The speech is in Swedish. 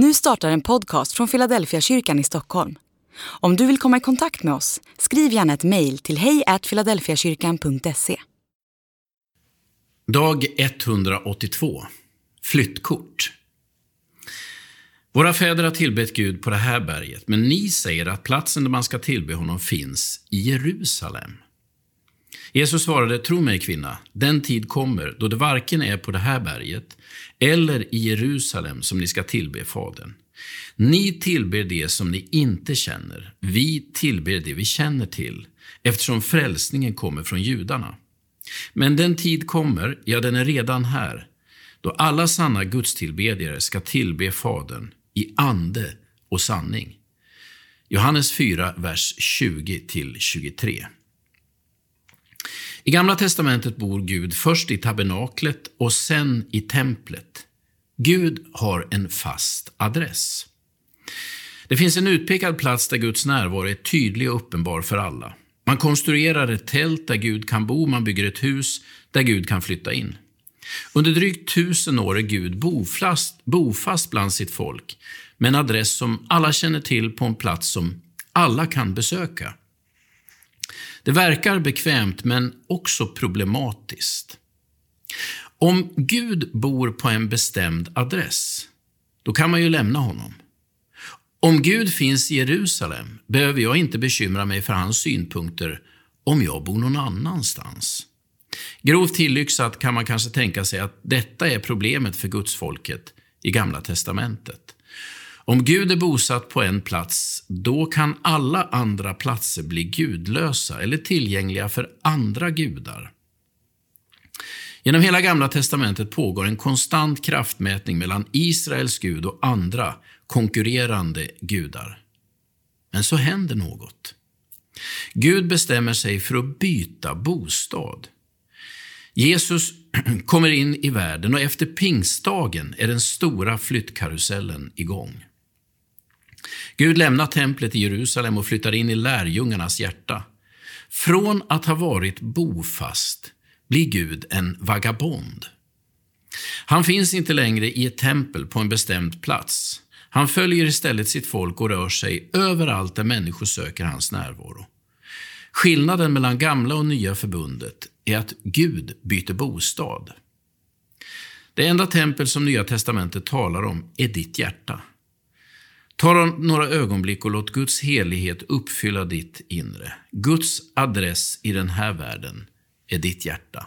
Nu startar en podcast från Philadelphia kyrkan i Stockholm. Om du vill komma i kontakt med oss, skriv gärna ett mejl till hejfiladelfiakyrkan.se. Dag 182. Flyttkort. Våra fäder har tillbett Gud på det här berget, men ni säger att platsen där man ska tillbe honom finns i Jerusalem. Jesus svarade, tro mig kvinna, den tid kommer då det varken är på det här berget eller i Jerusalem som ni ska tillbe Fadern. Ni tillber det som ni inte känner, vi tillber det vi känner till, eftersom frälsningen kommer från judarna. Men den tid kommer, ja den är redan här, då alla sanna gudstillbedjare ska tillbe Fadern i ande och sanning. Johannes 4, vers 20-23. I Gamla testamentet bor Gud först i tabernaklet och sen i templet. Gud har en fast adress. Det finns en utpekad plats där Guds närvaro är tydlig och uppenbar för alla. Man konstruerar ett tält där Gud kan bo, man bygger ett hus där Gud kan flytta in. Under drygt tusen år är Gud bofast, bofast bland sitt folk, med en adress som alla känner till på en plats som alla kan besöka. Det verkar bekvämt, men också problematiskt. Om Gud bor på en bestämd adress, då kan man ju lämna honom. Om Gud finns i Jerusalem behöver jag inte bekymra mig för hans synpunkter om jag bor någon annanstans. Grovt tillyxat kan man kanske tänka sig att detta är problemet för gudsfolket i Gamla testamentet. Om Gud är bosatt på en plats, då kan alla andra platser bli gudlösa eller tillgängliga för andra gudar. Genom hela Gamla testamentet pågår en konstant kraftmätning mellan Israels Gud och andra konkurrerande gudar. Men så händer något. Gud bestämmer sig för att byta bostad. Jesus kommer in i världen och efter pingstdagen är den stora flyttkarusellen igång. Gud lämnar templet i Jerusalem och flyttar in i lärjungarnas hjärta. Från att ha varit bofast blir Gud en vagabond. Han finns inte längre i ett tempel på en bestämd plats. Han följer istället sitt folk och rör sig överallt där människor söker hans närvaro. Skillnaden mellan gamla och nya förbundet är att Gud byter bostad. Det enda tempel som Nya testamentet talar om är ditt hjärta. Ta några ögonblick och låt Guds helighet uppfylla ditt inre. Guds adress i den här världen är ditt hjärta.